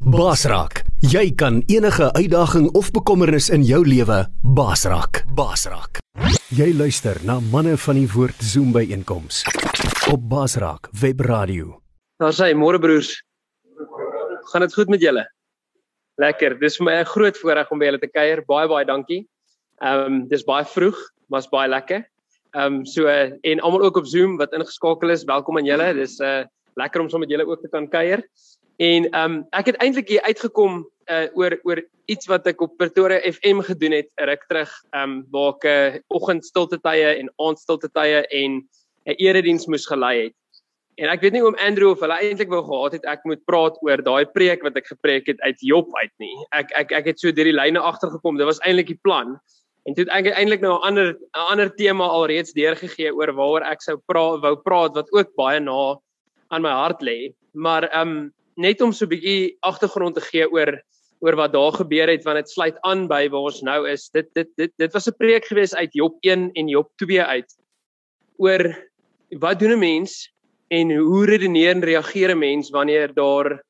Basraak, jy kan enige uitdaging of bekommernis in jou lewe basraak. Basraak. Jy luister na manne van die woord Zoom by einkoms op Basraak Webradio. Daar sê môre broers. Gaan dit goed met julle? Lekker. Dis vir my 'n groot voorreg om by julle te kuier. Baie baie dankie. Ehm um, dis baie vroeg, maar's baie lekker. Ehm um, so uh, en almal ook op Zoom wat ingeskakel is, welkom aan julle. Dis 'n uh, lekker om saam so met julle ook te kan kuier. En ehm um, ek het eintlik hier uitgekom uh oor oor iets wat ek op Pretoria FM gedoen het ruk terug, ehm um, waar ek 'n uh, oggendstilte tye en aandstilte tye en 'n erediens moes gelei het. En ek weet nie oom Andrew of hulle eintlik wou gehad het ek moet praat oor daai preek wat ek gepreek het uit Job uit nie. Ek ek ek het so deur die lyne agtergekom. Dit was eintlik die plan. En toe het ek eintlik nou 'n ander 'n ander tema alreeds deurgegee oor waaroor ek sou praat wou praat wat ook baie na aan my hart lê. Maar ehm um, net om so 'n bietjie agtergrond te gee oor oor wat daar gebeur het want dit sluit aan by waar ons nou is. Dit dit dit dit was 'n preek gewees uit Job 1 en Job 2 uit oor wat doen 'n mens en hoe redeneer en reageer 'n mens wanneer daar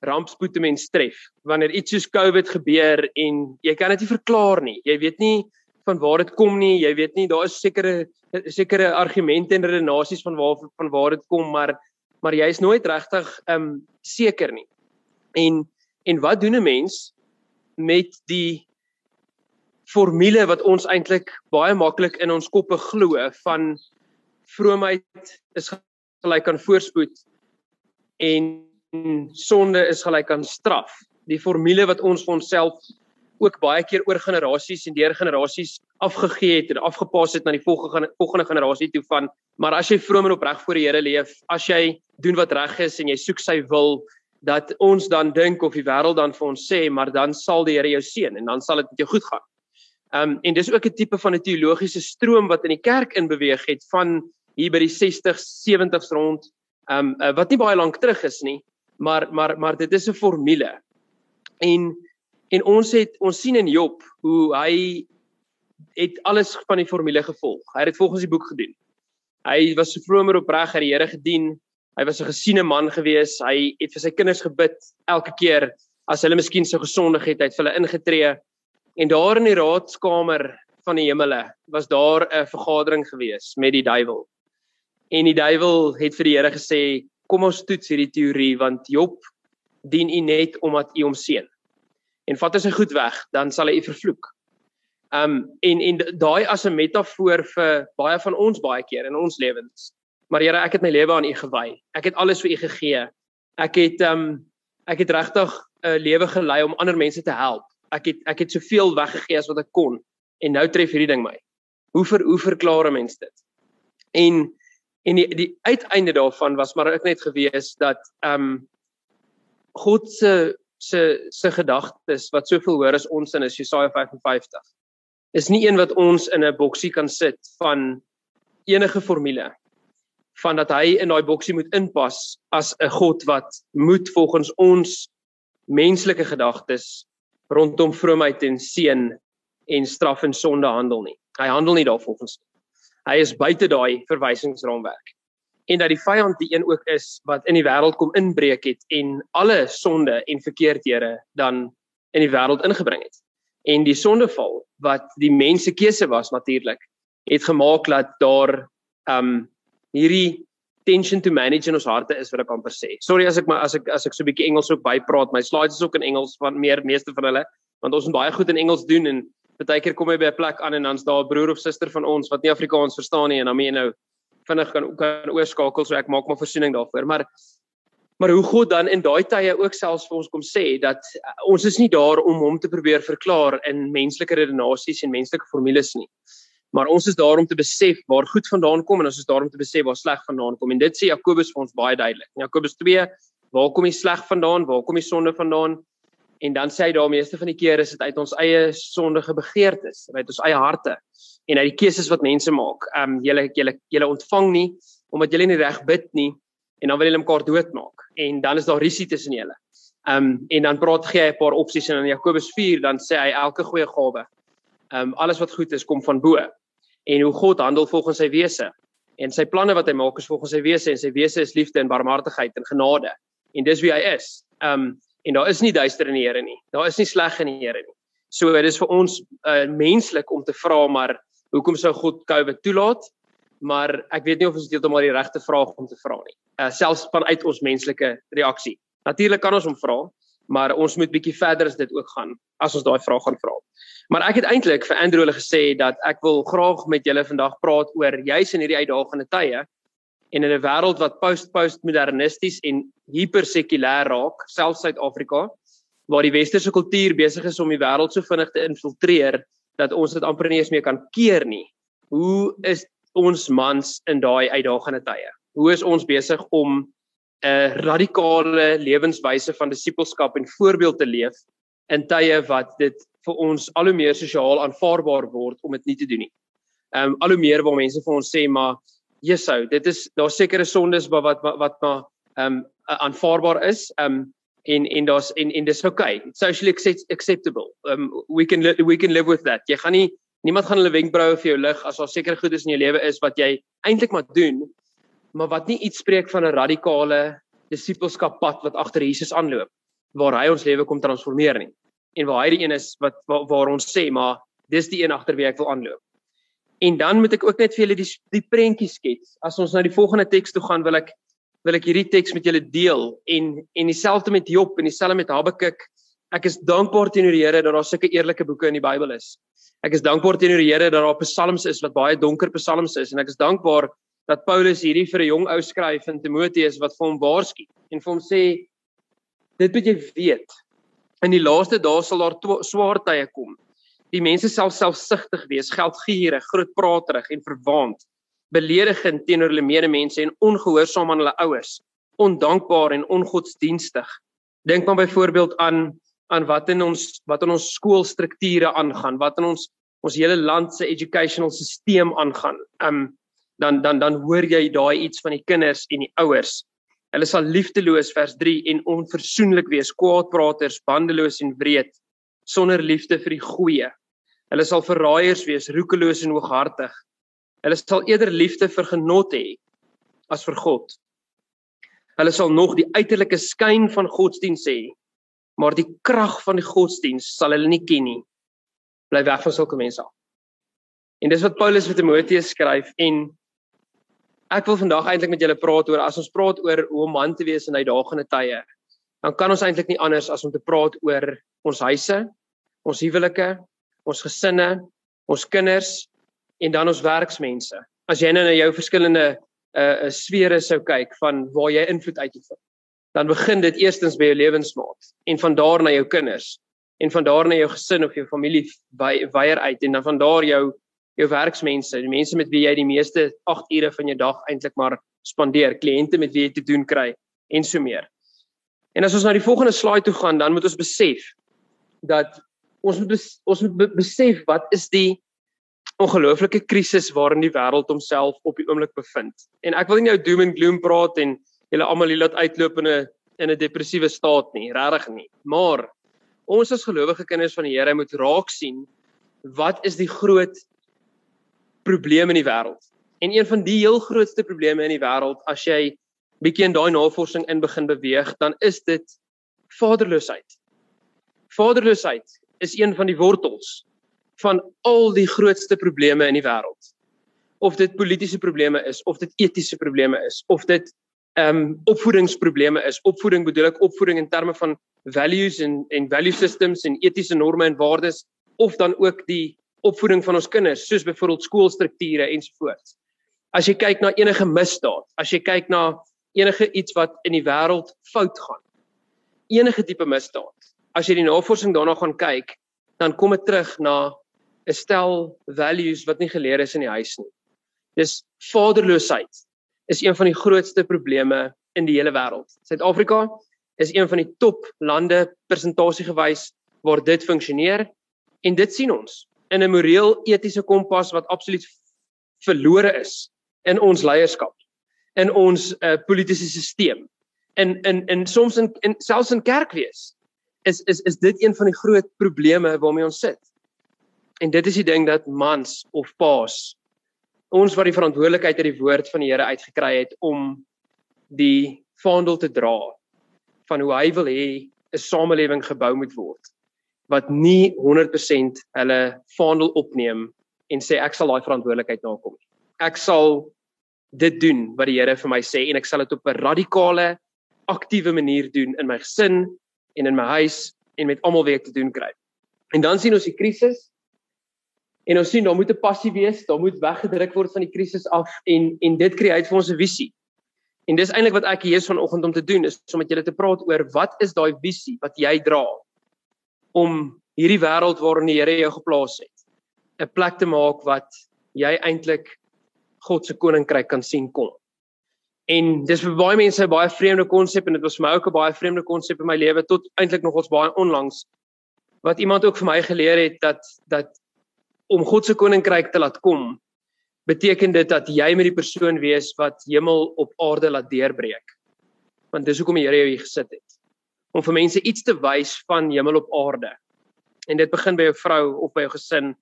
rampspoed 'n mens tref. Wanneer iets soos COVID gebeur en jy kan dit nie verklaar nie. Jy weet nie van waar dit kom nie. Jy weet nie daar is sekere sekere argumente en redenasies van waar van waar dit kom, maar maar jy is nooit regtig um seker nie. En en wat doen 'n mens met die formule wat ons eintlik baie maklik in ons koppe glo van vroomheid is gelyk aan voorspoed en sonde is gelyk aan straf. Die formule wat ons vir onsself ook baie keer oor generasies en deur generasies afgegee het en afgepas het na die volgende volgende generasie toe van maar as jy vroom en opreg voor die Here leef, as jy doen wat reg is en jy soek sy wil dat ons dan dink of die wêreld dan vir ons sê maar dan sal die Here jou seën en dan sal dit met jou goed gaan. Ehm um, en dis ook 'n tipe van 'n teologiese stroom wat in die kerk in beweeg het van hier by die 60s, 70s rond. Ehm um, wat nie baie lank terug is nie, maar maar maar dit is 'n formule. En En ons het ons sien in Job hoe hy het alles van die formule gevolg. Hy het dit volgens die boek gedoen. Hy was so vromer opreg aan die Here gedien. Hy was 'n gesiene man gewees. Hy het vir sy kinders gebid elke keer as hulle miskien so gesondig het, hy het vir hulle ingetree. En daar in die raadskamer van die hemele was daar 'n vergadering gewees met die duiwel. En die duiwel het vir die Here gesê: "Kom ons toets hierdie teorie want Job dien u net omdat u hom seën." En vat hy sy goed weg, dan sal hy u vervloek. Um en en daai as 'n metafoor vir baie van ons baie keer in ons lewens. Maar Here, ek het my lewe aan U gewy. Ek het alles vir U gegee. Ek het um ek het regtig 'n lewe gelei om ander mense te help. Ek het ek het soveel weggegee as wat ek kon en nou tref hierdie ding my. Hoe ver hoe verklaar 'n mens dit? En en die die uiteinde daarvan was maar ek net gewees dat um God se se se gedagtes wat soveel hoor as ons in is Jesaja 55. Is nie een wat ons in 'n boksie kan sit van enige formule van dat hy in daai boksie moet inpas as 'n God wat moet volgens ons menslike gedagtes rondom vroomheid en seën en straf en sonde handel nie. Hy handel nie daarvolgens nie. Hy is buite daai verwysingsraamwerk en dat die vyand die een ook is wat in die wêreld kom inbreek het en alle sonde en verkeerdhede dan in die wêreld ingebring het. En die sondeval wat die mense keuse was natuurlik het gemaak dat daar um hierdie tension to manage in ons harte is wat ek amper sê. Sorry as ek maar as ek as ek so 'n bietjie Engels ook bypraat. My slides is ook in Engels van meer meeste van hulle want ons moet baie goed in Engels doen en baie keer kom jy by 'n plek aan en dan's daar 'n broer of suster van ons wat nie Afrikaans verstaan nie en dan moet jy nou vinnig kan kan oorskakel so ek maak maar voorsiening daarvoor. Maar maar hoe God dan in daai tye ook selfs vir ons kom sê dat uh, ons is nie daar om hom te probeer verklaar in menslike redenasies en menslike formules nie. Maar ons is daar om te besef waar goed vandaan kom en ons is daar om te besef waar sleg vandaan kom. En dit sê Jakobus vir ons baie duidelik. Jakobus 2 waar kom die sleg vandaan? Waar kom die sonde vandaan en dan sê hy daar meeste van die kere is dit uit ons eie sondige begeertes uit ons eie harte en uit die keuses wat mense maak. Ehm um, julle julle julle ontvang nie omdat julle nie reg bid nie en dan wil julle mekaar doodmaak en dan is daar risie tussen julle. Ehm um, en dan praat gee hy 'n paar opsies en in Jakobus 4 dan sê hy elke goeie gawe ehm um, alles wat goed is kom van bo en hoe God handel volgens sy wese en sy planne wat hy maak is volgens sy wese en sy wese is liefde en barmhartigheid en genade en dis wie hy is. Ehm um, En daar is nie duister in die Here nie. Daar is nie sleg in die Here nie. So dit is vir ons uh, menslik om te vra maar hoekom sou God COVID toelaat? Maar ek weet nie of ons heeltemal die regte vraag om te vra nie. Uh, selfs vanuit ons menslike reaksie. Natuurlik kan ons hom vra, maar ons moet bietjie verder as dit ook gaan as ons daai vraag gaan vra. Maar ek het eintlik vir Andrew hulle gesê dat ek wil graag met julle vandag praat oor juis in hierdie uitdagende tye en in 'n wêreld wat post-postmodernisties en hipersekulêr raak, selfs Suid-Afrika, waar die westerse kultuur besig is om die wêreld so vinnig te infiltreer dat ons dit amper nie eens meer kan keer nie. Hoe is ons mans in daai uitdagende tye? Hoe is ons besig om 'n radikale lewenswyse van disippelskap en voorbeeld te leef in tye wat dit vir ons al hoe meer sosiaal aanvaarbaar word om dit nie te doen nie. Ehm um, al hoe meer waar mense vir ons sê maar Jesou, dit is daar sekere sondes wat wat wat maar ehm um, aanvaarbaar is. Ehm um, en en daar's en en dis okay. Socially acceptable. Um we can we can live with that. Jy gaan nie niemand gaan hulle wenkbroue vir jou lig as daar seker goed is in jou lewe is wat jy eintlik maar doen maar wat nie iets spreek van 'n radikale disippelskap pad wat agter Jesus aanloop waar hy ons lewe kom transformeer nie en waar hy die een is wat waar, waar ons sê maar dis die een agter wie ek wil aanloop. En dan moet ek ook net vir julle die die prentjie skets. As ons na die volgende teks toe gaan, wil ek wil ek hierdie teks met julle deel en en dieselfde met Job en dieselfde met Habakuk. Ek is dankbaar teenoor die Here dat daar sulke eerlike boeke in die Bybel is. Ek is dankbaar teenoor die Here dat daar psalms is wat baie donker psalms is en ek is dankbaar dat Paulus hierdie vir 'n jong ou skryf in Timoteus wat vir hom waarsku en vir hom sê dit moet jy weet in die laaste dae sal daar swaar tye kom die mense sal selfsugtig wees geldgierig grootpraterig en verwaand beledigend teenoor hulle medemense en ongehoorsaam aan hulle ouers ondankbaar en ongodsdienstig dink maar byvoorbeeld aan aan wat in ons wat in ons skoolstrukture aangaan wat in ons ons hele land se educational stelsel aangaan um dan dan dan hoor jy daai iets van die kinders en die ouers. Hulle sal liefdeloos vers 3 en onversoenlik wees, kwaadpraters, bandeloos en wreed, sonder liefde vir die goeie. Hulle sal verraaiers wees, roekeloos en hooghartig. Hulle sal eerder liefde vir genot hê as vir God. Hulle sal nog die uiterlike skyn van godsdiens hê, maar die krag van die godsdiens sal hulle nie ken nie. Bly weg van sulke mense. En dis wat Paulus vir Timoteus skryf en Ek wil vandag eintlik met julle praat oor as ons praat oor hoe om man te wees in uitdagende tye. Dan kan ons eintlik nie anders as om te praat oor ons huise, ons huwelike, ons gesinne, ons kinders en dan ons werksmense. As jy nou na jou verskillende uh sfere sou kyk van waar jy invloed uitoefen, dan begin dit eerstens by jou lewensmaat en van daar na jou kinders en van daar na jou gesin of jou familie weier uit en dan van daar jou jou werksmense, die mense met wie jy die meeste 8 ure van jou dag eintlik maar spandeer, kliënte met wie jy te doen kry en so meer. En as ons na die volgende slide toe gaan, dan moet ons besef dat ons moet bes, ons moet besef wat is die ongelooflike krisis waarin die wêreld homself op die oomblik bevind. En ek wil nie nou doom and gloom praat en julle almal hier laat uitloop in 'n in 'n depressiewe staat nie, regtig nie. Maar ons as gelowige kinders van die Here moet raak sien wat is die groot probleme in die wêreld. En een van die heel grootste probleme in die wêreld as jy bietjie in daai navorsing in begin beweeg, dan is dit vaderloosheid. Vaderloosheid is een van die wortels van al die grootste probleme in die wêreld. Of dit politieke probleme is, of dit etiese probleme is, of dit ehm um, opvoedingsprobleme is. Opvoeding bedoel ek opvoeding in terme van values en en value systems en etiese norme en waardes of dan ook die opvoeding van ons kinders, soos byvoorbeeld skoolstrukture ensovoorts. As jy kyk na enige misdaad, as jy kyk na enige iets wat in die wêreld fout gaan, enige tipe misdaad. As jy die navorsing daarna gaan kyk, dan kom dit terug na 'n stel values wat nie geleer is in die huis nie. Dis vaderloosheid is een van die grootste probleme in die hele wêreld. Suid-Afrika is een van die top lande persentasie gewys waar dit funksioneer en dit sien ons in 'n moreel etiese kompas wat absoluut verlore is in ons leierskap in ons uh, politieke stelsel in in in soms in, in selfs in kerk wees is is is dit een van die groot probleme waarmee ons sit en dit is die ding dat mans of paas ons wat die verantwoordelikheid uit die woord van die Here uitgekry het om die vaandel te dra van hoe hy wil hê 'n samelewing gebou moet word wat nie 100% hulle vaandel opneem en sê ek sal daai verantwoordelikheid nakom nie. Ek sal dit doen wat die Here vir my sê en ek sal dit op 'n radikale aktiewe manier doen in my gesin en in my huis en met almal wie ek te doen kry. En dan sien ons die krisis en ons sien daar moet 'n passie wees, daar moet weggedruk word van die krisis af en en dit skep vir ons 'n visie. En dis eintlik wat ek hier is vanoggend om te doen is om met julle te praat oor wat is daai visie wat jy dra om hierdie wêreld waarin die Here jou geplaas het 'n plek te maak wat jy eintlik God se koninkryk kan sien kom. En dis vir baie mense 'n baie vreemde konsep en dit was vir my ook 'n baie vreemde konsep in my lewe tot eintlik nog ons baie onlangs wat iemand ook vir my geleer het dat dat om God se koninkryk te laat kom beteken dit dat jy met die persoon wees wat hemel op aarde laat deurbreek. Want dis hoekom die Here jou hier gesit het. Om vir mense iets te wys van hemel op aarde. En dit begin by jou vrou of by jou gesin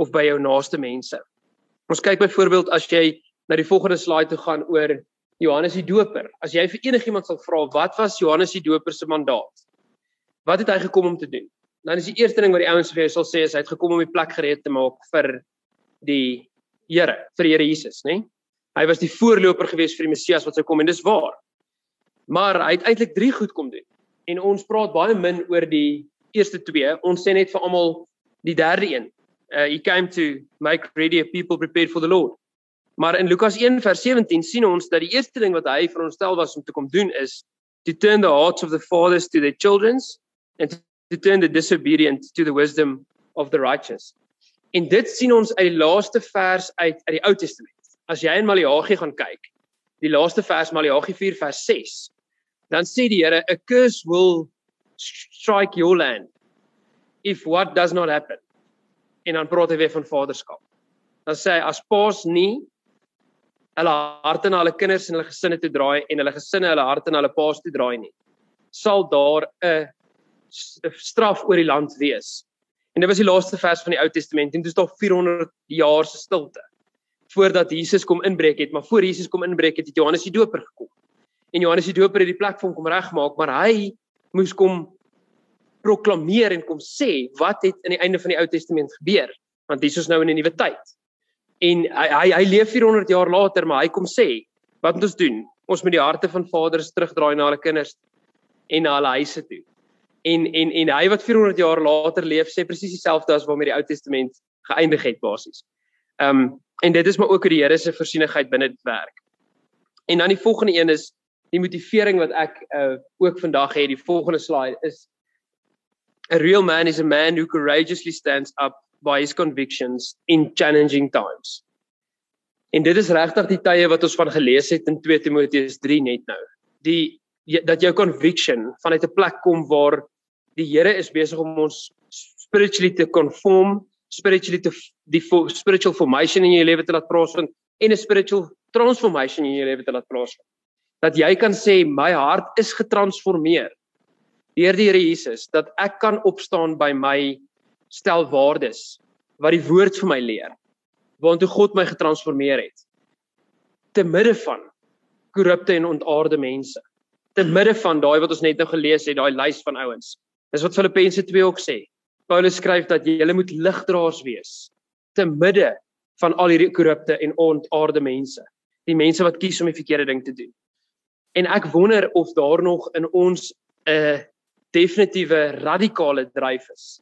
of by jou naaste mense. Ons kyk byvoorbeeld as jy na die volgende slide toe gaan oor Johannes die Doper. As jy vir enigiemand sal vra wat was Johannes die Doper se mandaat? Wat het hy gekom om te doen? Dan is die eerste ding wat die ouens vir jou sal sê is hy het gekom om die plek gereed te maak vir die Here, vir die Here Jesus, né? Hy was die voorloper gewees vir die Messias wat sou kom en dis waar. Maar hy het eintlik drie goed kom doen. En ons praat baie min oor die eerste twee. Ons sê net vir almal die derde een uh, he came to make ready a people prepared for the Lord. Maar in Lukas 1 vers 17 sien ons dat die eerste ding wat hy veronderstel was om te kom doen is to turn the hearts of the fathers to their children's and to turn the disobedient to the wisdom of the righteous. En dit sien ons uit die laaste vers uit uit die Ou Testament. As jy in Maleagi gaan kyk, die laaste vers Maleagi 4 vers 6, dan sê die Here, a curse will strike your land if what does not happen en dan praat hy weer van vaderskap. Dan sê hy as paas nie hulle harte na hulle kinders en hulle gesinne toe draai en hulle gesinne hulle harte na hulle paas toe draai nie, sal daar 'n straf oor die land wees. En dit was die laaste vers van die Ou Testament en dit is nog 400 jaar se stilte voordat Jesus kom inbreek het, maar voor Jesus kom inbreek het, het Johannes die Doper gekom. En Johannes die Doper het die plek vir hom kom regmaak, maar hy moes kom proklameer en kom sê wat het in die einde van die Ou Testament gebeur want hier is nou in 'n nuwe tyd. En hy hy hy leef 400 jaar later maar hy kom sê wat moet ons doen? Ons moet die harte van vaders terugdraai na hulle kinders en na hulle huise toe. En en en hy wat 400 jaar later leef sê presies dieselfde as waarmee die Ou Testament geëindig het basies. Ehm um, en dit is maar ook hoe die Here se voorsienigheid binne dit werk. En dan die volgende een is die motivering wat ek uh, ook vandag het. Die volgende slide is A real man is a man who courageously stands up by his convictions in challenging times. En dit is regtig die tye wat ons van gelees het in 2 Timoteus 3 net nou. Die dat jou conviction vanuit 'n plek kom waar die Here is besig om ons spiritually te conform, spiritually te die spiritual formation in jou lewe te laat plaasvind en 'n spiritual transformation in jou lewe te laat plaasvind. Dat jy kan sê my hart is getransformeer deur die Here Jesus dat ek kan opstaan by my stel waardes wat die woord vir my leer waartoe God my getransformeer het te midde van korrupte en ontaarde mense te midde van daai wat ons net nou gelees het daai lys van ouens. Dis wat Filippense 2 ook sê. Paulus skryf dat jy moet ligdraers wees te midde van al hierdie korrupte en ontaarde mense die mense wat kies om die verkeerde ding te doen. En ek wonder of daar nog in ons 'n uh, definitiewe radikale dryf is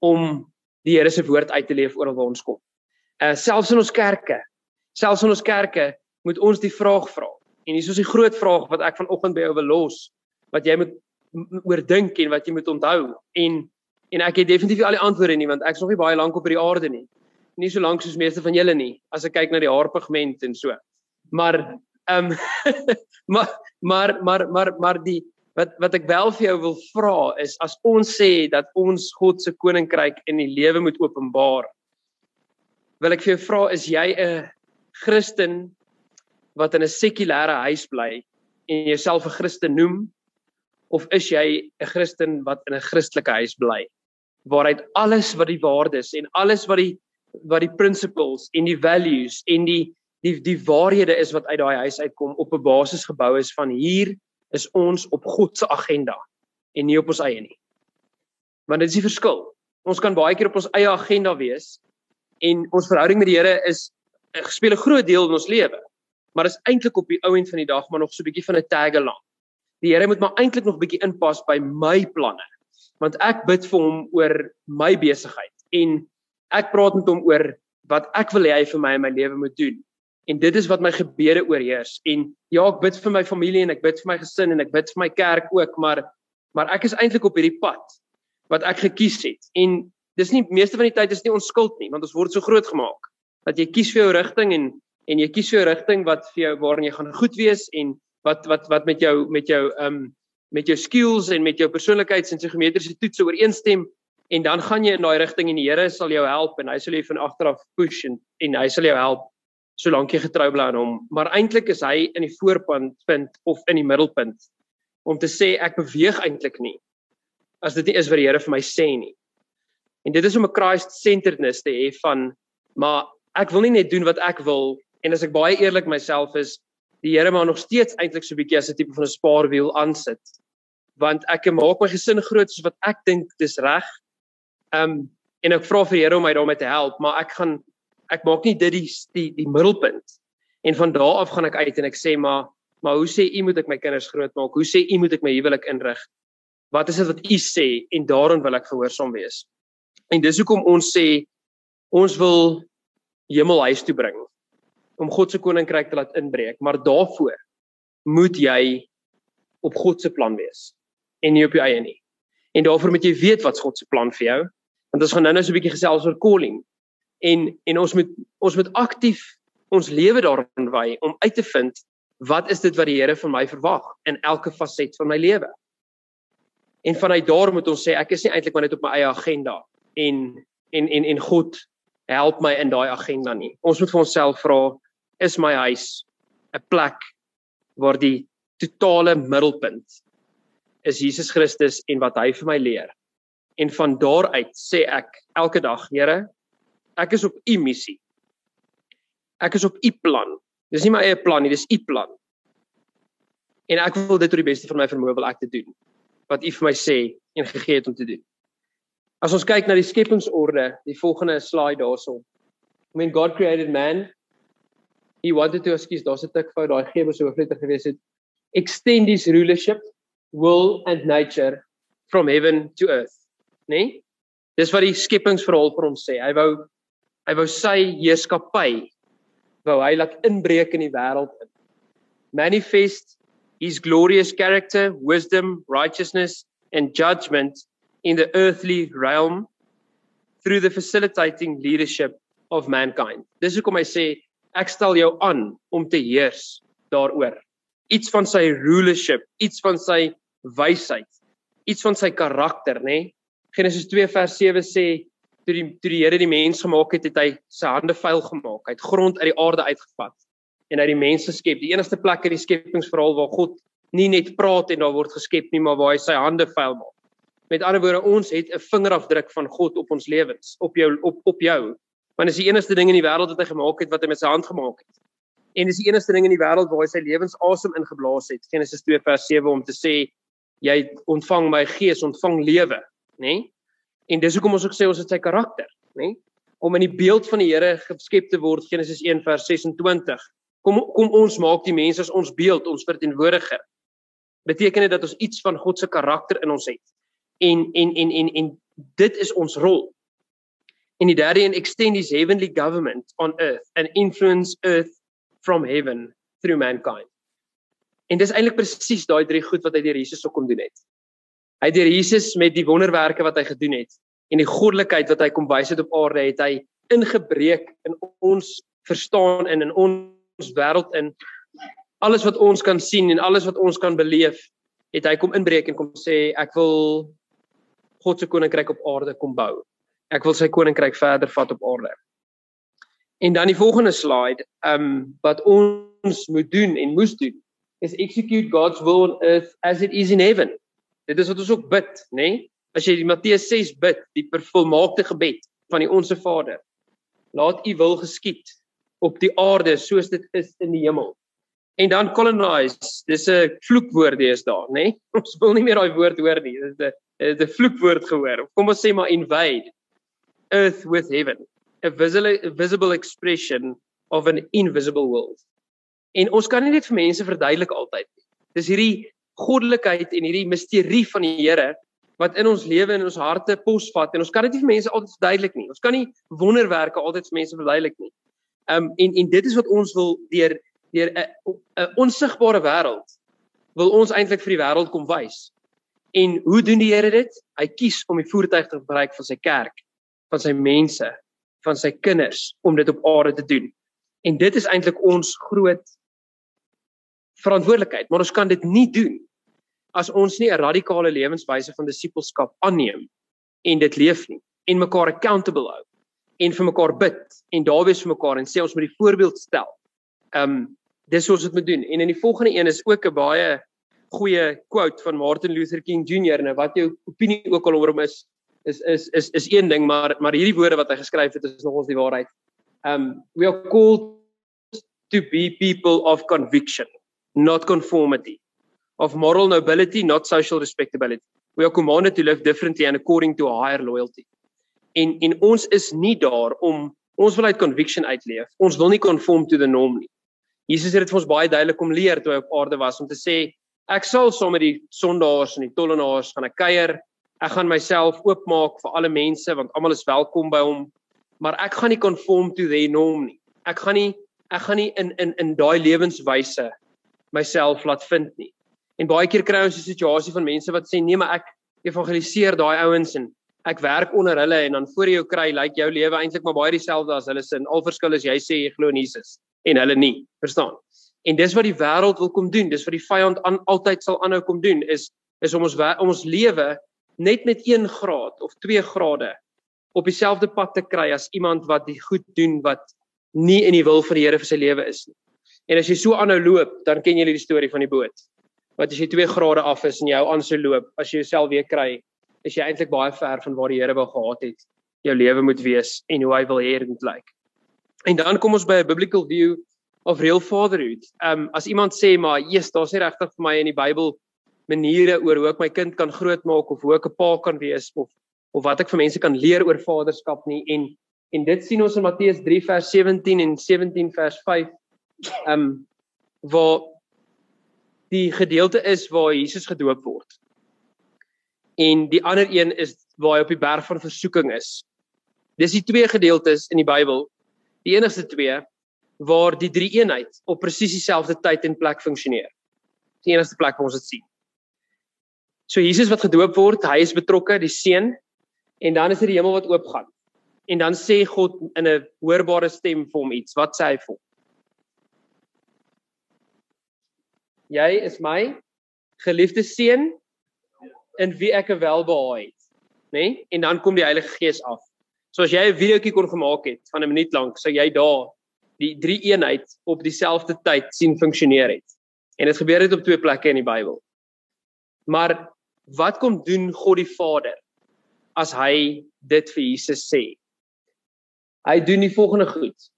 om die Here se woord uit te leef oor waar ons kom. Uh selfs in ons kerke, selfs in ons kerke moet ons die vraag vra. En hier is ons die groot vraag wat ek vanoggend by jou wil los wat jy moet oordink en wat jy moet onthou. En en ek het definitief al die antwoorde nie want ek is nog nie baie lank op hierdie aarde nie. Nie so lank soos meeste van julle nie as ek kyk na die haarpigment en so. Maar ehm um, maar maar maar maar die wat wat ek wel vir jou wil vra is as ons sê dat ons God se koninkryk in die lewe moet openbaar wil ek vir jou vra is jy 'n Christen wat in 'n sekulêre huis bly en jouself 'n Christen noem of is jy 'n Christen wat in 'n Christelike huis bly waaruit alles wat die waardes en alles wat die wat die principles en die values en die die die waarhede is wat uit daai huis uitkom op 'n basis gebou is van hier is ons op God se agenda. en nie op ons eie nie. Want dit is die verskil. Ons kan baie keer op ons eie agenda wees en ons verhouding met die Here is eh, speel 'n groot deel in ons lewe. Maar is eintlik op die ou end van die dag maar nog so 'n bietjie van 'n taggelang. Die Here moet maar eintlik nog bietjie inpas by my planne. Want ek bid vir hom oor my besigheid en ek praat met hom oor wat ek wil hê hy vir my in my lewe moet doen. En dit is wat my gebede oorheers. En ja, ek bid vir my familie en ek bid vir my gesin en ek bid vir my kerk ook, maar maar ek is eintlik op hierdie pad wat ek gekies het. En dis nie meeste van die tyd is nie ons skuld nie, want ons word so groot gemaak dat jy kies vir jou rigting en en jy kies jou rigting wat vir jou waarin jy gaan goed wees en wat wat wat met jou met jou um met jou skills en met jou persoonlikheids en psigometriese toetse ooreenstem en dan gaan jy in daai rigting en die Here sal jou help en hy sal jou van agter af push en en hy sal jou help solank jy getrou bly aan hom maar eintlik is hy in die voorpunt punt of in die middelpunt om te sê ek beweeg eintlik nie as dit nie is wat die Here vir my sê nie. En dit is om 'n Christ centeredness te hê van maar ek wil nie net doen wat ek wil en as ek baie eerlik myself is die Here maar nog steeds eintlik so 'n bietjie as 'n tipe van 'n spaarwiel aansit want ek maak my gesin groot soos wat ek dink dis reg Ehm um, en ek vra vir die Here om my daarmee te help, maar ek gaan ek maak nie dit die die, die middelpunt. En van daardie af gaan ek uit en ek sê maar maar hoe sê u moet ek my kinders grootmaak? Hoe sê u moet ek my huwelik inrig? Wat is dit wat u sê en daarin wil ek gehoorsaam wees. En dis hoekom ons sê ons wil hemelhuis toe bring om God se koninkryk te laat inbreek, maar daarvoor moet jy op God se plan wees en nie op jou eie nie. En daarvoor moet jy weet wat God se plan vir jou want ons gaan nou-nou so 'n bietjie gesels oor calling en en ons moet ons moet aktief ons lewe daarin wy om uit te vind wat is dit wat die Here van my verwag in elke faset van my lewe. En vanuit daar moet ons sê ek is nie eintlik maar net op my eie agenda en en en en God help my in daai agenda nie. Ons moet vir onsself vra is my huis 'n plek waar die totale middelpunt is Jesus Christus en wat hy vir my leer En van daaruit sê ek elke dag, Here, ek is op U missie. Ek is op U plan. Dis nie my eie plan nie, dis U plan. En ek wil dit tot die beste van my vermoë wil ek te doen wat U vir my sê en gegee het om te doen. As ons kyk na die skepingsorde, die volgende slide daarso. When God created man, he wanted to excuse daar's 'n tik fout daai gewer so hoofletter gewees het. Extend his rulership, will and nature from heaven to earth nê? Nee? Dis wat die skepingsverhaal vir ons sê. Hy wou hy wou sy heerskappy wou hy laat inbreek in die wêreld in. Manifest his glorious character, wisdom, righteousness and judgment in the earthly realm through the facilitating leadership of mankind. Dis hoekom hy sê ek stel jou aan om te heers daaroor. Iets van sy rulership, iets van sy wysheid, iets van sy karakter, nê? Nee? Genesis 2 vers 7 sê toe die toe die Here die mens gemaak het, het hy sy hande vuil gemaak. Hy het grond uit die aarde uitgevat en hy die mens geskep. Die enigste plek in die skepingsverhaal waar God nie net praat en daar word geskep nie, maar waar hy sy hande vuil maak. Met ander woorde, ons het 'n vingerafdruk van God op ons lewens, op jou op op jou. Want dit is die enigste ding in die wêreld wat hy gemaak het wat hy met sy hand gemaak het. En dis die enigste ding in die wêreld waar hy sy lewensasem ingeblaas het. Genesis 2 vers 7 om te sê jy ontvang my gees, ontvang lewe nê? En dis hoekom ons ook sê ons het sy karakter, nê? Om in die beeld van die Here geskep te word, Genesis 1 vers 26. Kom kom ons maak die mense as ons beeld, ons verteenwoordiger. Beteken dit dat ons iets van God se karakter in ons het. En en en en en dit is ons rol. En die derde een extend his heavenly government on earth and influence earth from heaven through mankind. En dis eintlik presies daai drie goed wat hy deur Jesus ook kom doen het. Hy het deur Jesus met die wonderwerke wat hy gedoen het en die goddelikheid wat hy kom wys het op aarde, het hy ingebreek in ons verstaan en in ons wêreld in alles wat ons kan sien en alles wat ons kan beleef, het hy kom inbreek en kom sê ek wil God se koninkryk op aarde kom bou. Ek wil sy koninkryk verder vat op aarde. En dan die volgende slide, ehm um, wat ons moet doen en moes doen is execute God's will on earth as it is in heaven. Dit is wat ons ook bid, nê? Nee? As jy die Matteus 6 bid, die vervolmaakte gebed van die Onse Vader. Laat U wil geskied op die aarde soos dit is in die hemel. En dan colonize, dis 'n vloekwoord dis daar, nê? Nee? Ons wil nie meer daai woord hoor nie. Dit is 'n 'n vloekwoord gehoor. Kom ons sê maar invade earth with heaven, a visible a visible expression of an invisible world. En ons kan nie dit vir mense verduidelik altyd nie. Dis hierdie goddelikheid en hierdie misterie van die Here wat in ons lewe en in ons harte posvat en ons kan dit nie vir mense altyd verduidelik nie. Ons kan nie wonderwerke altyd vir mense verduidelik nie. Um en en dit is wat ons wil deur deur 'n onsigbare wêreld wil ons eintlik vir die wêreld kom wys. En hoe doen die Here dit? Hy kies om die voertuig te gebruik van sy kerk, van sy mense, van sy kinders om dit op aarde te doen. En dit is eintlik ons groot verantwoordelikheid, maar ons kan dit nie doen as ons nie 'n radikale lewenswyse van disippelskap aanneem en dit leef nie en mekaar accountable hou en vir mekaar bid en daar wees vir mekaar en sê ons moet die voorbeeld stel. Um dis hoe ons dit moet doen. En in die volgende een is ook 'n baie goeie quote van Martin Luther King Jr. nou wat jou opinie ook al oor hom is is is is is een ding maar maar hierdie woorde wat hy geskryf het is nogals die waarheid. Um we are called to be people of conviction not conformity, of moral nobility, not social respectability. We are commanded to live differently and according to a higher loyalty. En en ons is nie daar om ons wil uit conviction uitleef. Ons wil nie conform to the norm nie. Jesus het dit vir ons baie duidelik kom leer toe hy op aarde was om te sê ek sal saam met die sondaars en die tollenaars gaan 'n kuier. Ek gaan myself oopmaak vir alle mense want almal is welkom by hom, maar ek gaan nie conform to the norm nie. Ek gaan nie ek gaan nie in in in daai lewenswyse myself laat vind nie. En baie keer kry ons 'n situasie van mense wat sê nee, maar ek evangeliseer daai ouens en ek werk onder hulle en dan voor jou kry, lyk jou lewe eintlik maar baie dieselfde as hulle se. Al verskil is jy sê jy glo in Jesus en hulle nie. Verstaan? En dis wat die wêreld wil kom doen. Dis wat die vyand aan altyd sal aanhou kom doen is is om ons om ons lewe net met 1 graad of 2 grade op dieselfde pad te kry as iemand wat die goed doen wat nie in die wil van die Here vir sy lewe is nie. En as jy so aanhou loop, dan ken jy die storie van die boot. Wat as jy 2 grade af is en jy hou aan so loop, as jy jouself weer kry, is jy eintlik baie ver van waar die Here wou gehad het jou lewe moet wees en hoe hy wil hê dit moet lyk. En dan kom ons by 'n biblical view of real fatherhood. Ehm um, as iemand sê maar, "Jesus, daar's nie regtig vir my in die Bybel maniere oor hoe ek my kind kan grootmaak of hoe ek 'n pa kan wees of of wat ek vir mense kan leer oor vaderskap nie." En en dit sien ons in Matteus 3 vers 17 en 17 vers 5 ehm um, waar die gedeelte is waar Jesus gedoop word. En die ander een is waar hy op die berg van versoeking is. Dis die twee gedeeltes in die Bybel. Die enigste twee waar die drie eenheid op presies dieselfde tyd en plek funksioneer. Die enigste plek waar ons dit sien. So Jesus wat gedoop word, hy is betrokke, die seun en dan is dit die hemel wat oopgaan. En dan sê God in 'n hoorbare stem vir hom iets. Wat sê hy vir hom? Jy is my geliefde seun in wie ek welbehaag het, nê? Nee? En dan kom die Heilige Gees af. So as jy 'n videoetjie kon gemaak het van 'n minuut lank, sou jy daar die drie eenheid op dieselfde tyd sien funksioneer het. En dit gebeur dit op twee plekke in die Bybel. Maar wat kom doen God die Vader as hy dit vir Jesus sê? Hy doen die volgende goed.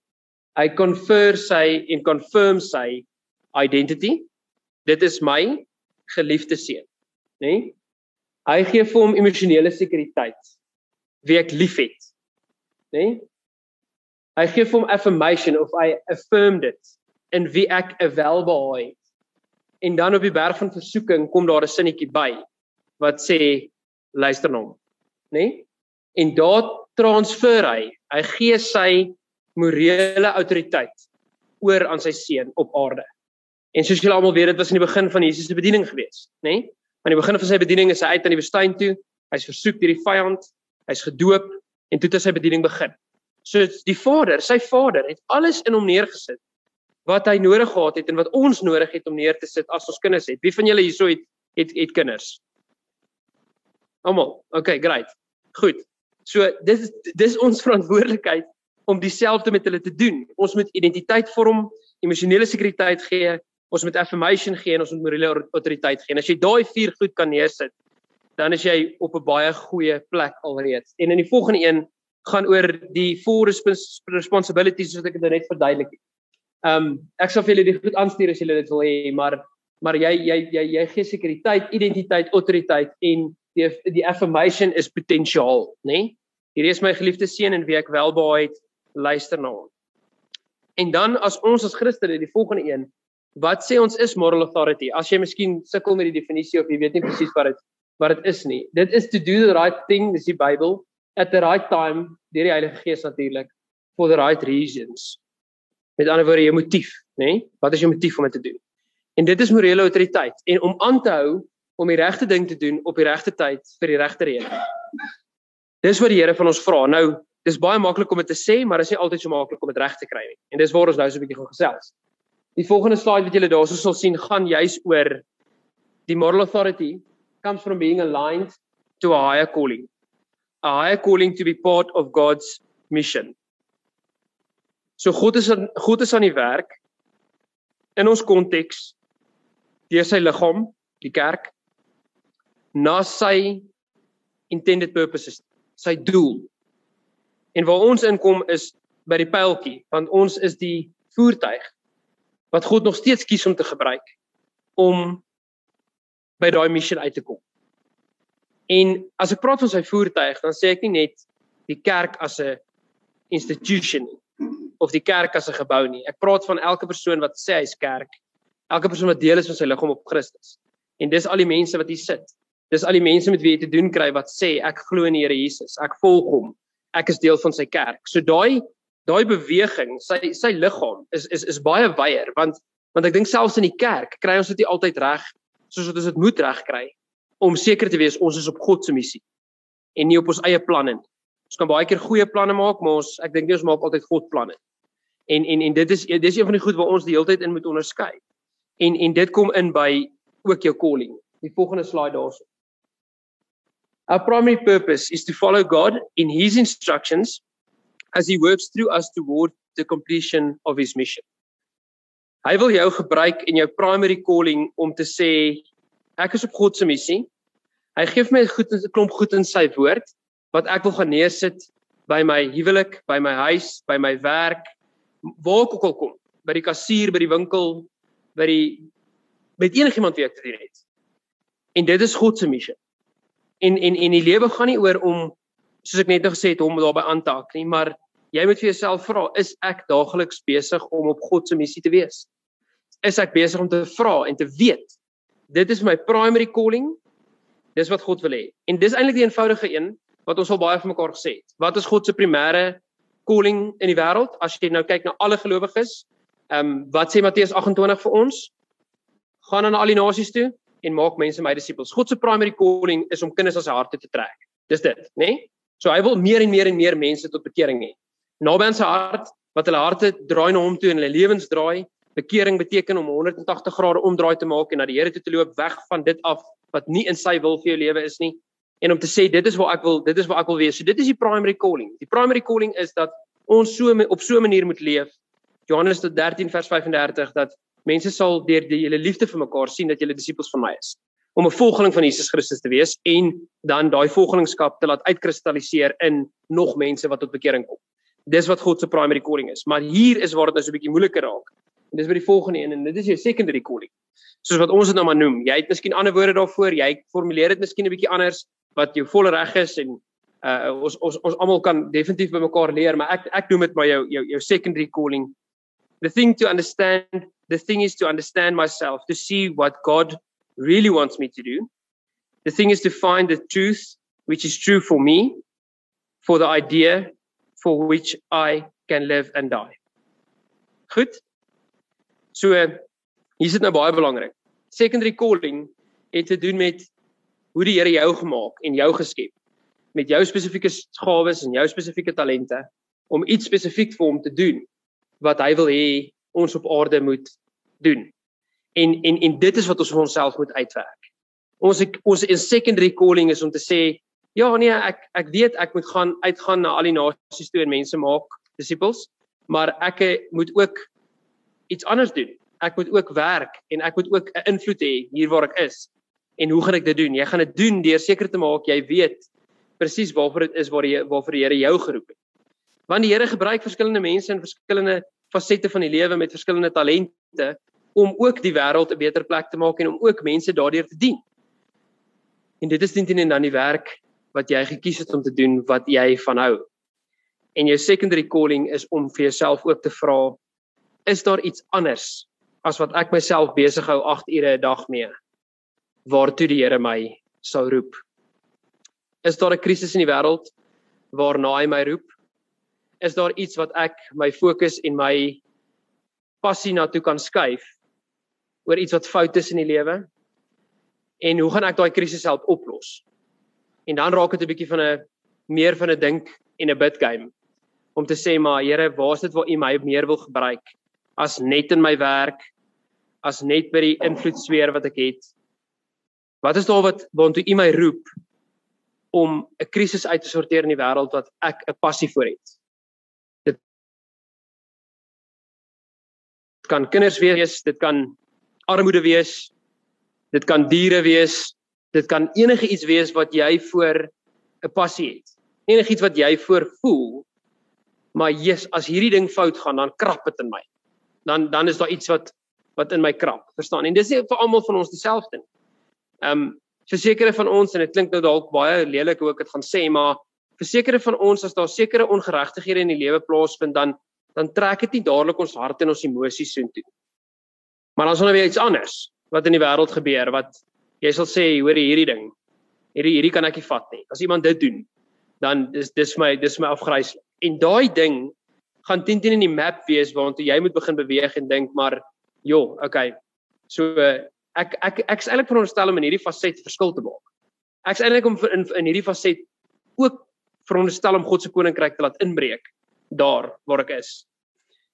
Hy confer sy en confirm sy identity dit is my geliefde seun, nê? Nee? Hy gee vir hom emosionele sekuriteit wie ek liefhet, nê? Nee? Hy gee vir hom affirmation of I affirm dit in wie ek 'n welbehae het. En dan op die berg van versoeking kom daar 'n sinnetjie by wat sê luister na hom, nê? Nee? En daar transfer hy, hy gee sy morele autoriteit oor aan sy seun op aarde. En soos julle almal weet, dit was in die begin van Jesus se bediening gewees, nê? Nee? Aan die begin van sy bediening is hy uit aan die woestyn toe. Hy's versoek deur die vyand. Hy's gedoop en toe het sy bediening begin. So die Vader, sy Vader het alles in hom neergesit wat hy nodig gehad het en wat ons nodig het om neer te sit as ons kinders het. Wie van julle hierso het het het kinders? Almal. Okay, great. Goed. So dis dis ons verantwoordelikheid om dieselfde met hulle te doen. Ons moet identiteit vorm, emosionele sekuriteit gee, ons moet affirmation gee en ons moet morele autoriteit gee. En as jy daai vier goed kan neersit, dan is jy op 'n baie goeie plek alreeds. En in die volgende een gaan oor die four responsibilities wat ek dit net verduidelik het. Ehm um, ek sal vir julle dit goed aanstuur as julle dit wil hê, maar maar jy jy jy jy gee sekuriteit, identiteit, autoriteit en die die affirmation is potensiaal, né? Nee? Hierdie is my geliefde seun en wie ek welbehaag het, luister na hom. En dan as ons as Christene die volgende een, wat sê ons is moral authority? As jy miskien sukkel met die definisie of jy weet nie presies wat dit wat dit is nie. Dit is to do the right thing, dis die Bybel, at the right time, deur die Heilige Gees natuurlik, for the right reasons. Met ander woorde, jou motief, nê? Nee? Wat is jou motief om dit te doen? En dit is morele autoriteit en om aan te hou om die regte ding te doen op die regte tyd vir die regte rede. Dis wat die Here van ons vra. Nou, dis baie maklik om dit te sê, maar dit is nie altyd so maklik om dit reg te kry nie. En dis waar ons nou so 'n bietjie gaan gesels. Die volgende slide wat julle daarso sal sien, gaan juis oor die moral authority comes from being aligned to a higher calling. A higher calling to be part of God's mission. So God is God is aan die werk in ons konteks deur sy liggaam, die kerk, na sy intended purposes, sy doel. En waar ons inkom is by die pyltjie, want ons is die voertuig wat God nog steeds kies om te gebruik om by daai missie uit te kom. En as ek praat van sy voertuig, dan sê ek nie net die kerk as 'n institution of die kerk as 'n gebou nie. Ek praat van elke persoon wat sê hy's kerk, elke persoon wat deel is van sy liggaam op Christus. En dis al die mense wat hier sit. Dis al die mense met wie jy te doen kry wat sê ek glo in die Here Jesus, ek volg hom, ek is deel van sy kerk. So daai daai beweging, sy sy liggaam is is is baie wyer want want ek dink selfs in die kerk kry ons dit nie altyd reg soos wat ons dit moet regkry om seker te wees ons is op God se missie en nie op ons eie planne nie. Ons kan baie keer goeie planne maak, maar ons ek dink nie ons maak altyd God planne. En en en dit is dis een van die goed waar ons die hele tyd in moet onderskei. En en dit kom in by ook jou calling. Die volgende slide daarso. Our primary purpose is to follow God in his instructions as he works through us toward the completion of his mission. Hy wil jou gebruik in jou primary calling om te sê ek is op God se missie. Hy gee vir my goed 'n klomp goed in sy woord wat ek wil gaan neersit by my huwelik, by my huis, by my werk, waar ek ook al kom, by die kassier, by die winkel, by die met enigiemand wie ek te doen het. En dit is God se missie. En en en die lewe gaan nie oor om soos ek net nou gesê het hom daarbey aan te haak nie, maar jy moet vir jouself vra, is ek daagliks besig om op God se missie te wees? Is ek besig om te vra en te weet dit is my primary calling? Dis wat God wil hê. En dis eintlik die eenvoudige een wat ons al baie vir mekaar gesê het. Wat is God se primêre calling in die wêreld? As jy nou kyk na alle gelowiges, ehm um, wat sê Matteus 28 vir ons? Gaan aan al die nasies toe en maak mense my disippels. God se primary calling is om kinders aan sy harte te trek. Dis dit, né? Nee? So hy wil meer en meer en meer mense tot bekering hê. Naby aan sy hart wat hulle harte draai na hom toe en hulle lewens draai. Bekering beteken om 180 grade omdraai te maak en na die Here toe te loop weg van dit af wat nie in sy wil vir jou lewe is nie en om te sê dit is waar ek wil dit is waar ek wil wees. So dit is die primary calling. Die primary calling is dat ons so op so 'n manier moet leef. Johannes 13 vers 35 dat mense sal deur die hele liefde vir mekaar sien dat julle disippels van my is om 'n volgeling van Jesus Christus te wees en dan daai volgelingskap te laat uitkristalliseer in nog mense wat tot bekering kom. Dis wat God se primary calling is. Maar hier is waar dit nou so 'n bietjie moeiliker raak. En dis by die volgende een en dit is jou secondary calling. Soos wat ons dit nou maar noem. Jy het miskien ander woorde daarvoor. Jy formuleer dit miskien 'n bietjie anders wat jou volle reg is en uh ons ons ons almal kan definitief by mekaar leer, maar ek ek noem dit maar jou jou jou secondary calling. The thing to understand, the thing is to understand myself, to see what God really wants me to do. The thing is to find the truth which is true for me, for the idea for which I can live and die. Goed. So hier is dit nou baie belangrik. Secondary calling het te doen met hoe die Here jou gemaak en jou geskep met jou spesifieke gawes en jou spesifieke talente om iets spesifiek vir hom te doen wat hy wil hê ons op aarde moet doen. En en en dit is wat ons vir onsself moet uitwerk. Ons ons in secondary calling is om te sê ja nee ek ek weet ek moet gaan uitgaan na al die nasies toe en mense maak disippels, maar ek moet ook iets anders doen. Ek moet ook werk en ek moet ook 'n invloed hê hier waar ek is. En hoe gaan ek dit doen? Jy gaan dit doen deur seker te maak jy weet presies waarvoor dit is waar jy waarvoor die Here jou geroep het. Want die Here gebruik verskillende mense in verskillende fasette van die lewe met verskillende talente om ook die wêreld 'n beter plek te maak en om ook mense daardeur te dien. En dit is teen dan die werk wat jy gekies het om te doen wat jy van hou. En jou secondary calling is om vir jouself ook te vra is daar iets anders as wat ek myself besig hou 8 ure 'n dag mee waartoe die Here my sou roep. Is daar 'n krisis in die wêreld waarna hy my roep? Is daar iets wat ek my fokus en my passie na toe kan skuif oor iets wat fout is in die lewe? En hoe gaan ek daai krisis help oplos? En dan raak dit 'n bietjie van 'n meer van 'n dink en 'n bid game om te sê maar Here, waar is dit waar U my meer wil gebruik as net in my werk, as net by die invloedsfeer wat ek het? Wat is daar wat waartoe U my roep om 'n krisis uit te sorteer in die wêreld wat ek 'n passie vir het? kan kinders wees, dit kan armoede wees, dit kan diere wees, dit kan enige iets wees wat jy voor 'n passie het. Enigiets wat jy voor voel. Maar Jesus, as hierdie ding fout gaan, dan krap dit in my. Dan dan is daar iets wat wat in my krap, verstaan? En dis nie vir almal van ons dieselfde nie. Ehm um, vir sekere van ons en dit klink nou dalk baie lelik hoe ek dit gaan sê, maar vir sekere van ons as daar sekere ongeregtighede in die lewe plaasvind, dan dan trek dit nie dadelik ons hart en ons emosies soontoe. Maar dan is daar weer iets anders wat in die wêreld gebeur wat jy sal sê hoor hierdie ding. Hierdie hierdie kan ek nie vat nie. As iemand dit doen, dan dis dis my dis my afgryslik. En daai ding gaan teen teen in die map wees waartoe jy moet begin beweeg en dink maar joh, okay. So ek ek ek's eintlik veronderstel om in hierdie faset verskil te maak. Ek's eintlik om in in hierdie faset ook veronderstel om God se koninkryk te laat inbreek daar waar ek is.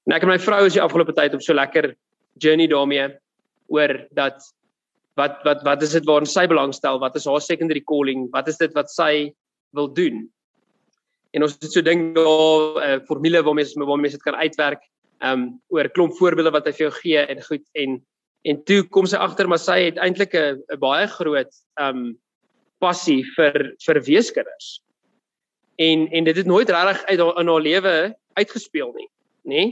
En ek en my vrou is die afgelope tyd op so lekker journey daarmee oor dat wat wat wat is dit waarin sy belangstel? Wat is haar secondary calling? Wat is dit wat sy wil doen? En ons het so ding daar 'n uh, formule waarmee ons waarmee mense dit kan uitwerk. Um oor klomp voorbeelde wat hy vir jou gee en goed en en toe kom sy agter maar sy het eintlik 'n baie groot um passie vir vir weeskinders en en dit het nooit regtig uit in haar lewe uitgespeel nie, nê?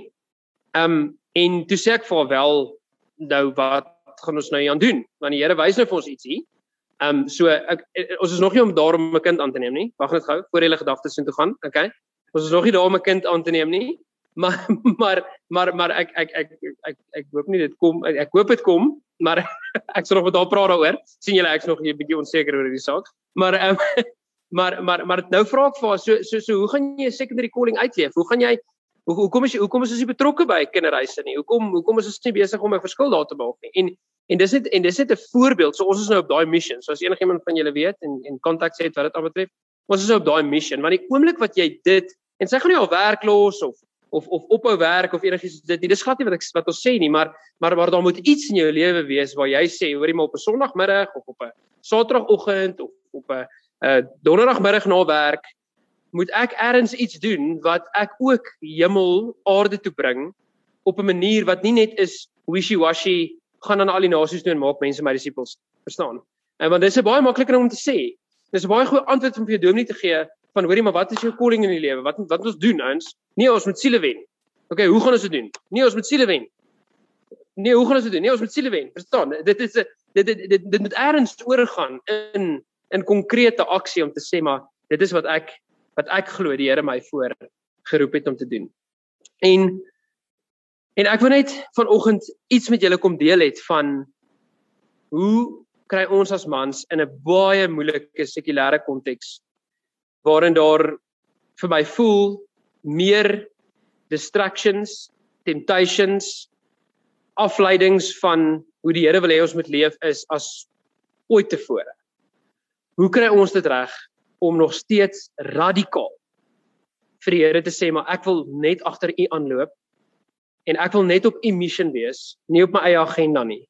Ehm um, en toe sê ek vir wel nou wat gaan ons nou hier aan doen? Want die Here wys nou vir ons ietsie. Ehm um, so ek ons is nog nie om daarom 'n kind aan te neem nie. Wag net gou voor jy gedagtes in toe gaan. Okay. Ons is nog nie daar om 'n kind aan te neem nie. Maar maar maar maar ek ek ek ek ek, ek hoop nie dit kom ek, ek hoop dit kom maar ek sal nog met haar praat daaroor. sien julle ek's nog 'n bietjie onseker oor hierdie saak. Maar ehm um, maar maar maar nou vra ek vir haar so so so hoe gaan jy 'n secondary calling uitleef? Hoe gaan jy hoe hoekom is hoekom is jy betrokke by kinderhuise nie? Hoekom hoekom is ons nie besig om 'n verskil daar te maak nie? En en dis net en dis net 'n voorbeeld. So ons is nou op daai mission. So as enigiemand van julle weet en en kontak sê wat dit aanbetref, ons is nou op daai mission. Want die oomblik wat jy dit en sy gaan nie al werk los of of of ophou werk of enigiets dit nie. Dis glad nie wat ek wat ons sê nie, maar maar maar daar moet iets in jou lewe wees waar jy sê, hoorie maar op 'n Sondagmiddag of op 'n Saterdagoggend of op 'n uh donderdagmiddag na werk moet ek eers iets doen wat ek ook hemel aarde toe bring op 'n manier wat nie net is wishy-washy gaan aan al die nasies toe en maak mense my disippels verstaan. En want dis 'n baie makliker ding om te sê. Dis 'n baie goeie antwoord om vir jou dominee te gee van hoorie maar wat is jou calling in die lewe? Wat wat ons doen ons? Nee, ons moet siele wen. OK, hoe gaan ons dit doen? Nee, ons moet siele wen. Nee, hoe gaan ons dit doen? Nee, ons moet siele wen. Verstaan? Dit is 'n dit dit dit, dit moet eers oorgaan in in konkrete aksie om te sê maar dit is wat ek wat ek glo die Here my voor geroep het om te doen. En en ek wil net vanoggend iets met julle kom deel het van hoe kry ons as mans in 'n baie moeilike sekulêre konteks waarin daar vir my voel meer distractions, temptations, afleidings van hoe die Here wil hê ons moet leef is as ooit tevore. Hoe kry ons dit reg om nog steeds radikaal vir die Here te sê maar ek wil net agter U aanloop en ek wil net op U mission wees, nie op my eie agenda nie.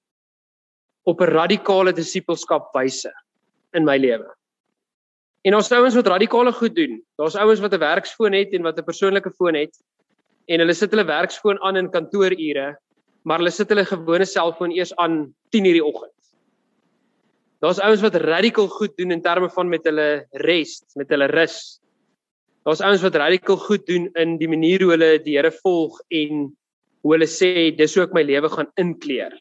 Op 'n radikale disippelskap wyse in my lewe. En ons ouens wat radikale goed doen. Daar's ouens wat 'n werksfoon het en wat 'n persoonlike foon het en hulle sit hulle werksfoon aan in kantoorure, maar hulle sit hulle gewone selfoon eers aan 10:00 die oggend. Daar's ouens wat radikal goed doen in terme van met hulle rest, met hulle rus. Daar's ouens wat radikal goed doen in die manier hoe hulle die Here volg en hoe hulle sê dis hoe ek my lewe gaan inkleer.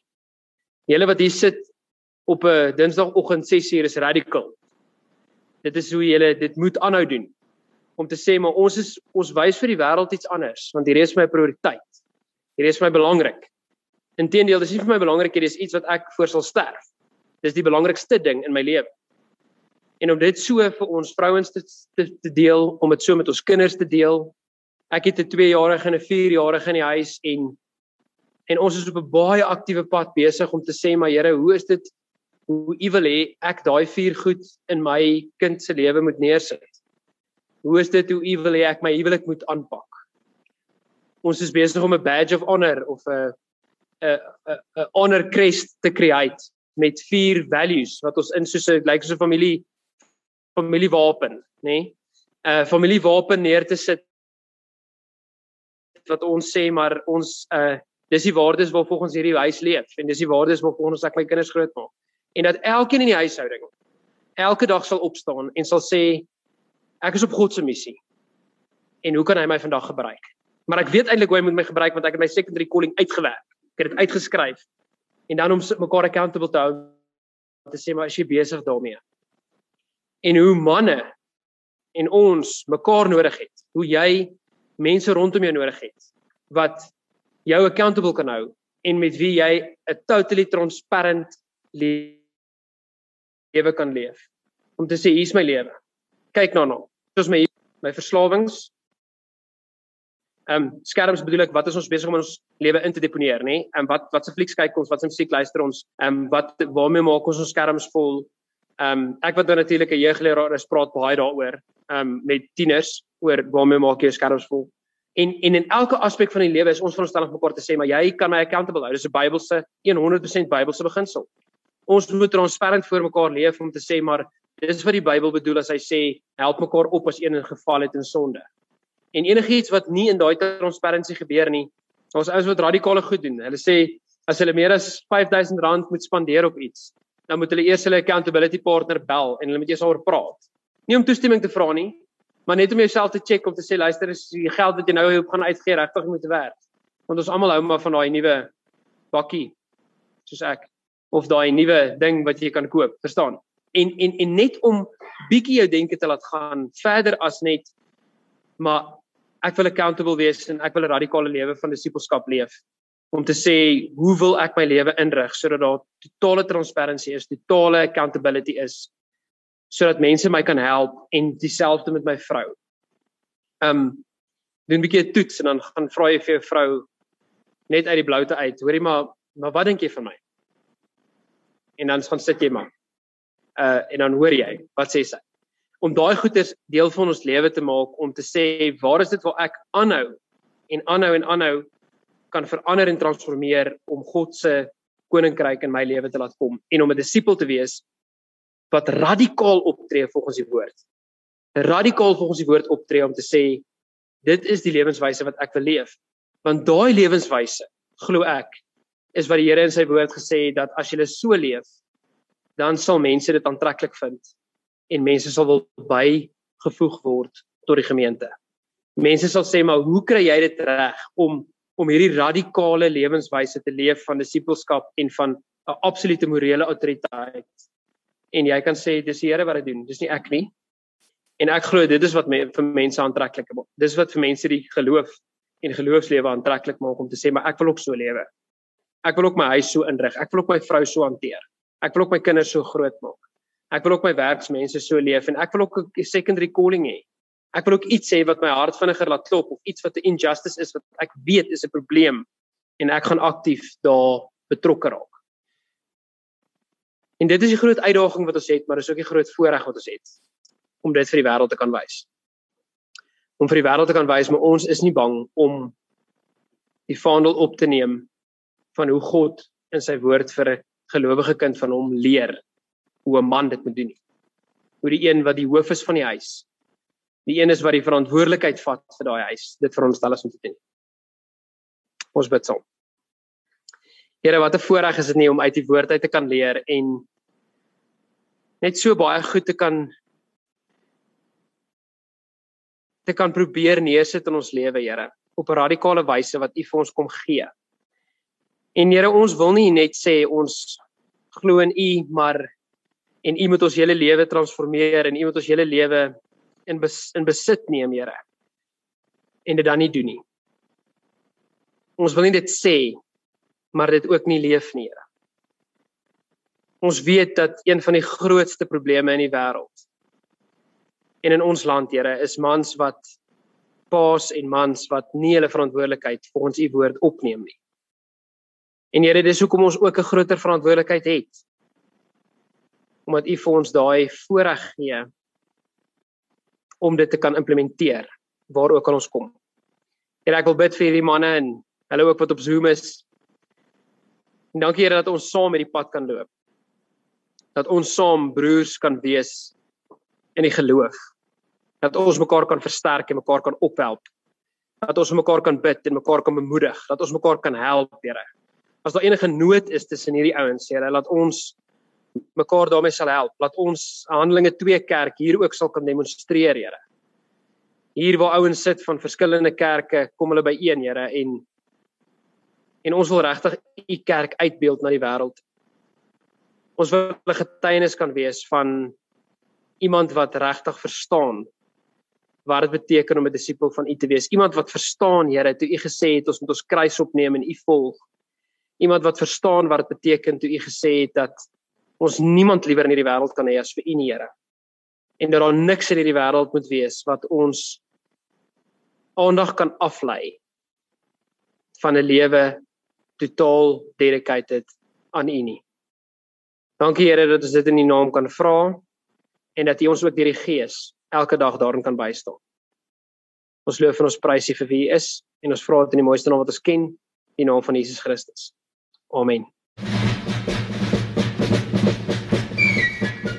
Julle wat hier sit op 'n Dinsdagoggend 6uur is radical. Dit is hoe julle dit moet aanhou doen om te sê maar ons is ons wys vir die wêreld iets anders want hierdie is my prioriteit. Hierdie is my belangrik. Inteendeel, dis nie vir my belangrik hierdie is iets wat ek voor sal sterf. Dis die belangrikste ding in my lewe. En om dit so vir ons vrouens te, te te deel, om dit so met ons kinders te deel, ek het 'n 2-jarige en 'n 4-jarige in die huis en en ons is op 'n baie aktiewe pad besig om te sê maar Here, hoe is dit hoe u wil hê ek daai vier goed in my kind se lewe moet neersit? Hoe is dit hoe u wil hê ek my huwelik moet aanpak? Ons is besig om 'n badge of honor of 'n 'n 'n honor crest te create met vier values wat ons in soos 'n lyk soos 'n familie familiewapen, nê? Nee? 'n uh, familiewapen neer te sit wat ons sê maar ons uh dis die waardes waarop ons hierdie huis leef en dis die waardes waarop ons ek my kinders grootmaak. En dat elkeen in die huishouding elke dag sal opstaan en sal sê ek is op God se missie. En hoe kan hy my vandag gebruik? Maar ek weet eintlik hoe hy moet my gebruik want ek het my secondary calling uitgewerk. Ek het dit uitgeskryf. En dan om mekaar accountable te hou te sê maar as jy besig daarmee. En hoe manne en ons mekaar nodig het. Hoe jy mense rondom jou nodig het wat jou accountable kan hou en met wie jy 'n totally transparent lewe kan leef. Om te sê hier's my lewe. Kyk na nou. Soos my my verslawings. Ehm um, skerms bedoel ek wat is ons besig om ons lewe in te deponeer, nê? En um, wat wat se flieks kyk ons, wat se musiek luister ons? Ehm um, wat waarmee maak ons ons skerms vol? Ehm um, ek wat nou natuurlik 'n jeugleraar is, praat baie daaroor ehm um, met tieners oor waarmee maak jy skerms vol? En en in elke aspek van die lewe is ons veronderstel om mekaar te sê maar jy kan my accountable hou. Dis 'n Bybelse 100% Bybelse beginsel. Ons moet transparant voor mekaar leef om te sê maar dis wat die Bybel bedoel as hy sê help mekaar op as een in geval het in sonde. En enigiets wat nie in daai transparansie gebeur nie, ons ouens wat radikale goed doen. Hulle sê as hulle meer as R5000 moet spandeer op iets, dan moet hulle eers hulle accountability partner bel en hulle moet eers daaroor praat. Nie om toestemming te vra nie, maar net om jouself te check om te sê luister is die geld wat jy nou op gaan uitgee regtig moet werk. Want ons almal hou maar van daai nuwe bakkie soos ek of daai nuwe ding wat jy kan koop, verstaan? En en en net om bietjie jou denke te laat gaan verder as net maar ek wil accountable wees en ek wil 'n radikale lewe van disippelskap leef om te sê hoe wil ek my lewe inrig sodat daar totale transparansie is, totale accountability is sodat mense my kan help en dieselfde met my vrou. Um doen 'n bietjie 'n toets en dan gaan vra jy vir jou vrou net uit die bloute uit. Hoorie maar, maar wat dink jy van my? En dan gaan sit jy maar. Uh en dan hoor jy, wat sê sy? Om daai goeders deel van ons lewe te maak om te sê waar is dit waar ek aanhou en aanhou en aanhou kan verander en transformeer om God se koninkryk in my lewe te laat kom en om 'n disipel te wees wat radikaal optree volgens die woord. Radikaal volgens die woord optree om te sê dit is die lewenswyse wat ek wil leef. Want daai lewenswyse, glo ek, is wat die Here in sy woord gesê het dat as jy so leef, dan sal mense dit aantreklik vind en mense sal wil bygevoeg word tot die gemeente. Mense sal sê maar hoe kry jy dit reg om om hierdie radikale lewenswyse te leef van disippelskap en van 'n absolute morele autoriteit en jy kan sê dis die Here wat dit doen, dis nie ek nie. En ek glo dit is wat me, vir mense aantreklik maak. Dis wat vir mense die geloof en geloofslewe aantreklik maak om te sê maar ek wil ook so lewe. Ek wil ook my huis so inrig. Ek wil ook my vrou so hanteer. Ek wil ook my kinders so groot maak. Ek wil ook my werksmense so leef en ek wil ook 'n secondary calling hê. Ek wil ook iets sê wat my hart vinniger laat klop of iets wat 'n injustice is wat ek weet is 'n probleem en ek gaan aktief daar betrokke raak. En dit is die groot uitdaging wat ons het, maar dis ook die groot voorreg wat ons het om dit vir die wêreld te kan wys. Om vir die wêreld te kan wys maar ons is nie bang om die vaandel op te neem van hoe God in sy woord vir 'n gelowige kind van hom leer hoe 'n man dit moet doen. Hoe die een wat die hoof is van die huis, die een is wat die verantwoordelikheid vat vir daai huis, dit veronderstel is om te doen. Ons bid saam. Here, wat 'n voorreg is dit nie om uit die woord uit te kan leer en net so baie goed te kan te kan probeer neersit in ons lewe, Here. op 'n radikale wyse wat U vir ons kom gee. En Here, ons wil nie net sê ons glo in U, maar en U moet ons hele lewe transformeer en U moet ons hele lewe in bes, in besit neem, Here. En dit dan nie doen nie. Ons wil nie dit sê maar dit ook nie leef nie, Here. Ons weet dat een van die grootste probleme in die wêreld en in ons land, Here, is mans wat paas en mans wat nie hulle verantwoordelikheid ons u woord opneem nie. En Here, dis hoekom ons ook 'n groter verantwoordelikheid het. Omdat u vir ons daai voorreg gee om dit te kan implementeer waar ook al ons kom. En ek wil bid vir hierdie manne en hulle ook wat op Zoom is. En dankie Here dat ons saam met die pad kan loop. Dat ons saam broers kan wees in die geloof dat ons mekaar kan versterk en mekaar kan ophelp. Dat ons mekaar kan bid en mekaar kan bemoedig, dat ons mekaar kan help, Here. As daar enige nood is tussen hierdie ouens, Here, laat ons mekaar daarmee sal help. Laat ons Handelinge 2 kerk hier ook sal kan demonstreer, Here. Hier waar ouens sit van verskillende kerke, kom hulle by een, Here, en en ons wil regtig u kerk uitbeeld na die wêreld. Ons wil 'n getuienis kan wees van iemand wat regtig verstaan wat dit beteken om 'n disipel van U te wees. Iemand wat verstaan, Here, toe U gesê het ons moet ons kruis opneem en U volg. Iemand wat verstaan wat dit beteken toe U gesê het dat ons niemand liewer in hierdie wêreld kan hê as vir U, Here. En dat daar niks in hierdie wêreld moet wees wat ons aandag kan aflei van 'n lewe totaal dedicated aan U nie. Dankie Here dat ons dit in U naam kan vra en dat U ons ook deur die Gees elke dag daarin kan bystaan. Ons loof en ons prys U vir wie U is en ons vra dit in die mooiste naam wat ons ken, in die naam van Jesus Christus. Amen.